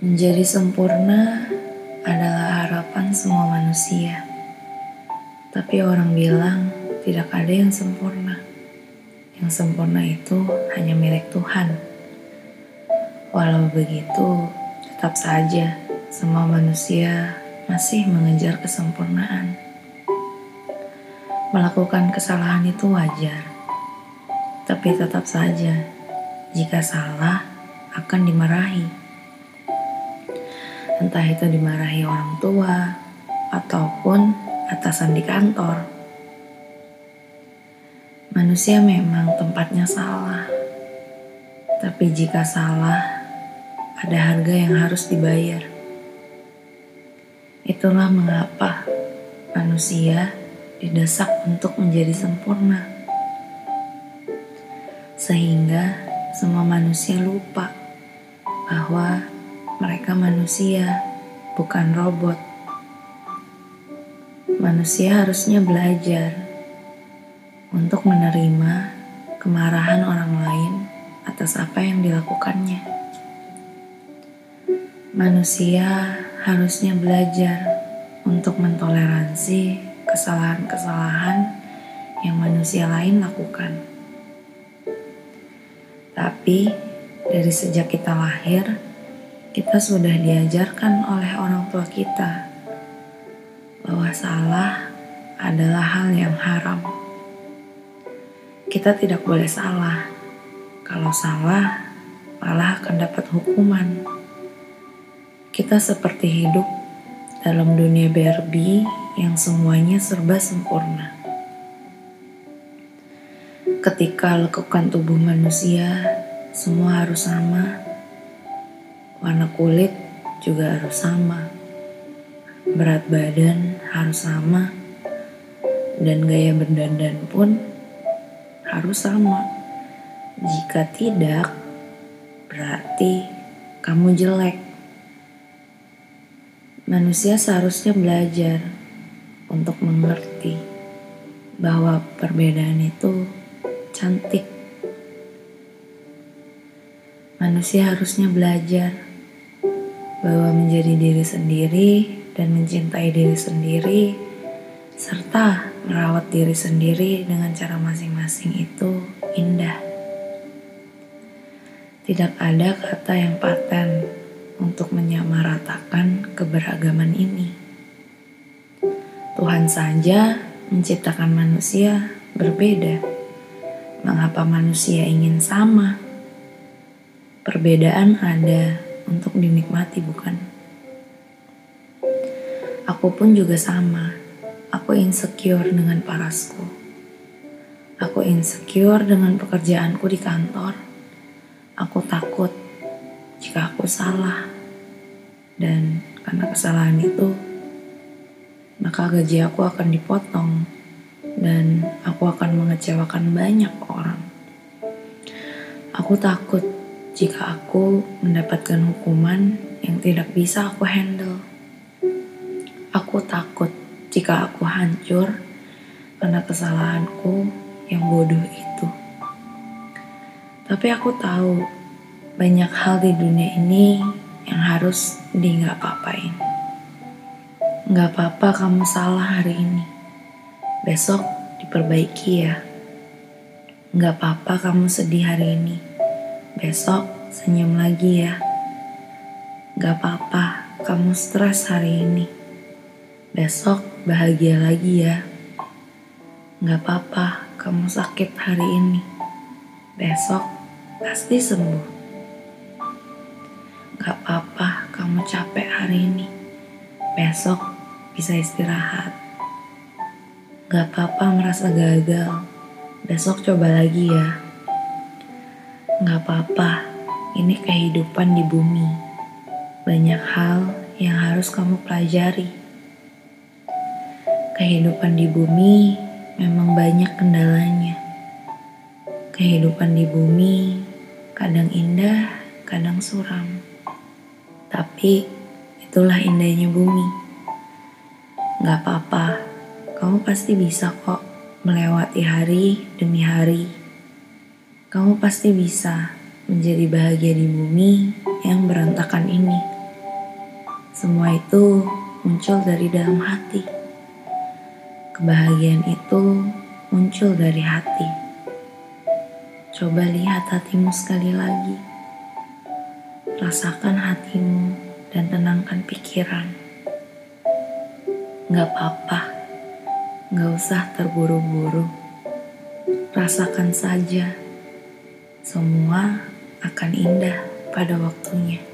Menjadi sempurna adalah harapan semua manusia. Tapi orang bilang tidak ada yang sempurna. Yang sempurna itu hanya milik Tuhan. Walau begitu, tetap saja semua manusia masih mengejar kesempurnaan. Melakukan kesalahan itu wajar. Tapi tetap saja, jika salah akan dimarahi entah itu dimarahi orang tua ataupun atasan di kantor. Manusia memang tempatnya salah, tapi jika salah, ada harga yang harus dibayar. Itulah mengapa manusia didesak untuk menjadi sempurna, sehingga semua manusia lupa bahwa mereka manusia, bukan robot. Manusia harusnya belajar untuk menerima kemarahan orang lain atas apa yang dilakukannya. Manusia harusnya belajar untuk mentoleransi kesalahan-kesalahan yang manusia lain lakukan. Tapi dari sejak kita lahir, kita sudah diajarkan oleh orang tua kita bahwa salah adalah hal yang haram. Kita tidak boleh salah. Kalau salah, malah akan dapat hukuman. Kita seperti hidup dalam dunia Barbie yang semuanya serba sempurna. Ketika lekukan tubuh manusia, semua harus sama Warna kulit juga harus sama. Berat badan harus sama. Dan gaya berdandan pun harus sama. Jika tidak, berarti kamu jelek. Manusia seharusnya belajar untuk mengerti bahwa perbedaan itu cantik. Manusia harusnya belajar bahwa menjadi diri sendiri dan mencintai diri sendiri serta merawat diri sendiri dengan cara masing-masing itu indah. Tidak ada kata yang paten untuk menyamaratakan keberagaman ini. Tuhan saja menciptakan manusia berbeda. Mengapa manusia ingin sama? Perbedaan ada untuk dinikmati, bukan? Aku pun juga sama. Aku insecure dengan parasku. Aku insecure dengan pekerjaanku di kantor. Aku takut jika aku salah. Dan karena kesalahan itu, maka gaji aku akan dipotong dan aku akan mengecewakan banyak orang. Aku takut jika aku mendapatkan hukuman yang tidak bisa aku handle. Aku takut jika aku hancur karena kesalahanku yang bodoh itu. Tapi aku tahu banyak hal di dunia ini yang harus di nggak apa-apain. Nggak apa-apa kamu salah hari ini. Besok diperbaiki ya. Nggak apa-apa kamu sedih hari ini Besok senyum lagi ya. Gak apa-apa, kamu stres hari ini. Besok bahagia lagi ya. Gak apa-apa, kamu sakit hari ini. Besok pasti sembuh. Gak apa-apa, kamu capek hari ini. Besok bisa istirahat. Gak apa-apa merasa gagal. Besok coba lagi ya. Gak apa-apa, ini kehidupan di bumi. Banyak hal yang harus kamu pelajari. Kehidupan di bumi memang banyak kendalanya. Kehidupan di bumi kadang indah, kadang suram. Tapi itulah indahnya bumi. Gak apa-apa, kamu pasti bisa kok melewati hari demi hari kamu pasti bisa menjadi bahagia di bumi yang berantakan ini. Semua itu muncul dari dalam hati. Kebahagiaan itu muncul dari hati. Coba lihat hatimu sekali lagi. Rasakan hatimu dan tenangkan pikiran. Gak apa-apa, gak usah terburu-buru. Rasakan saja, semua akan indah pada waktunya.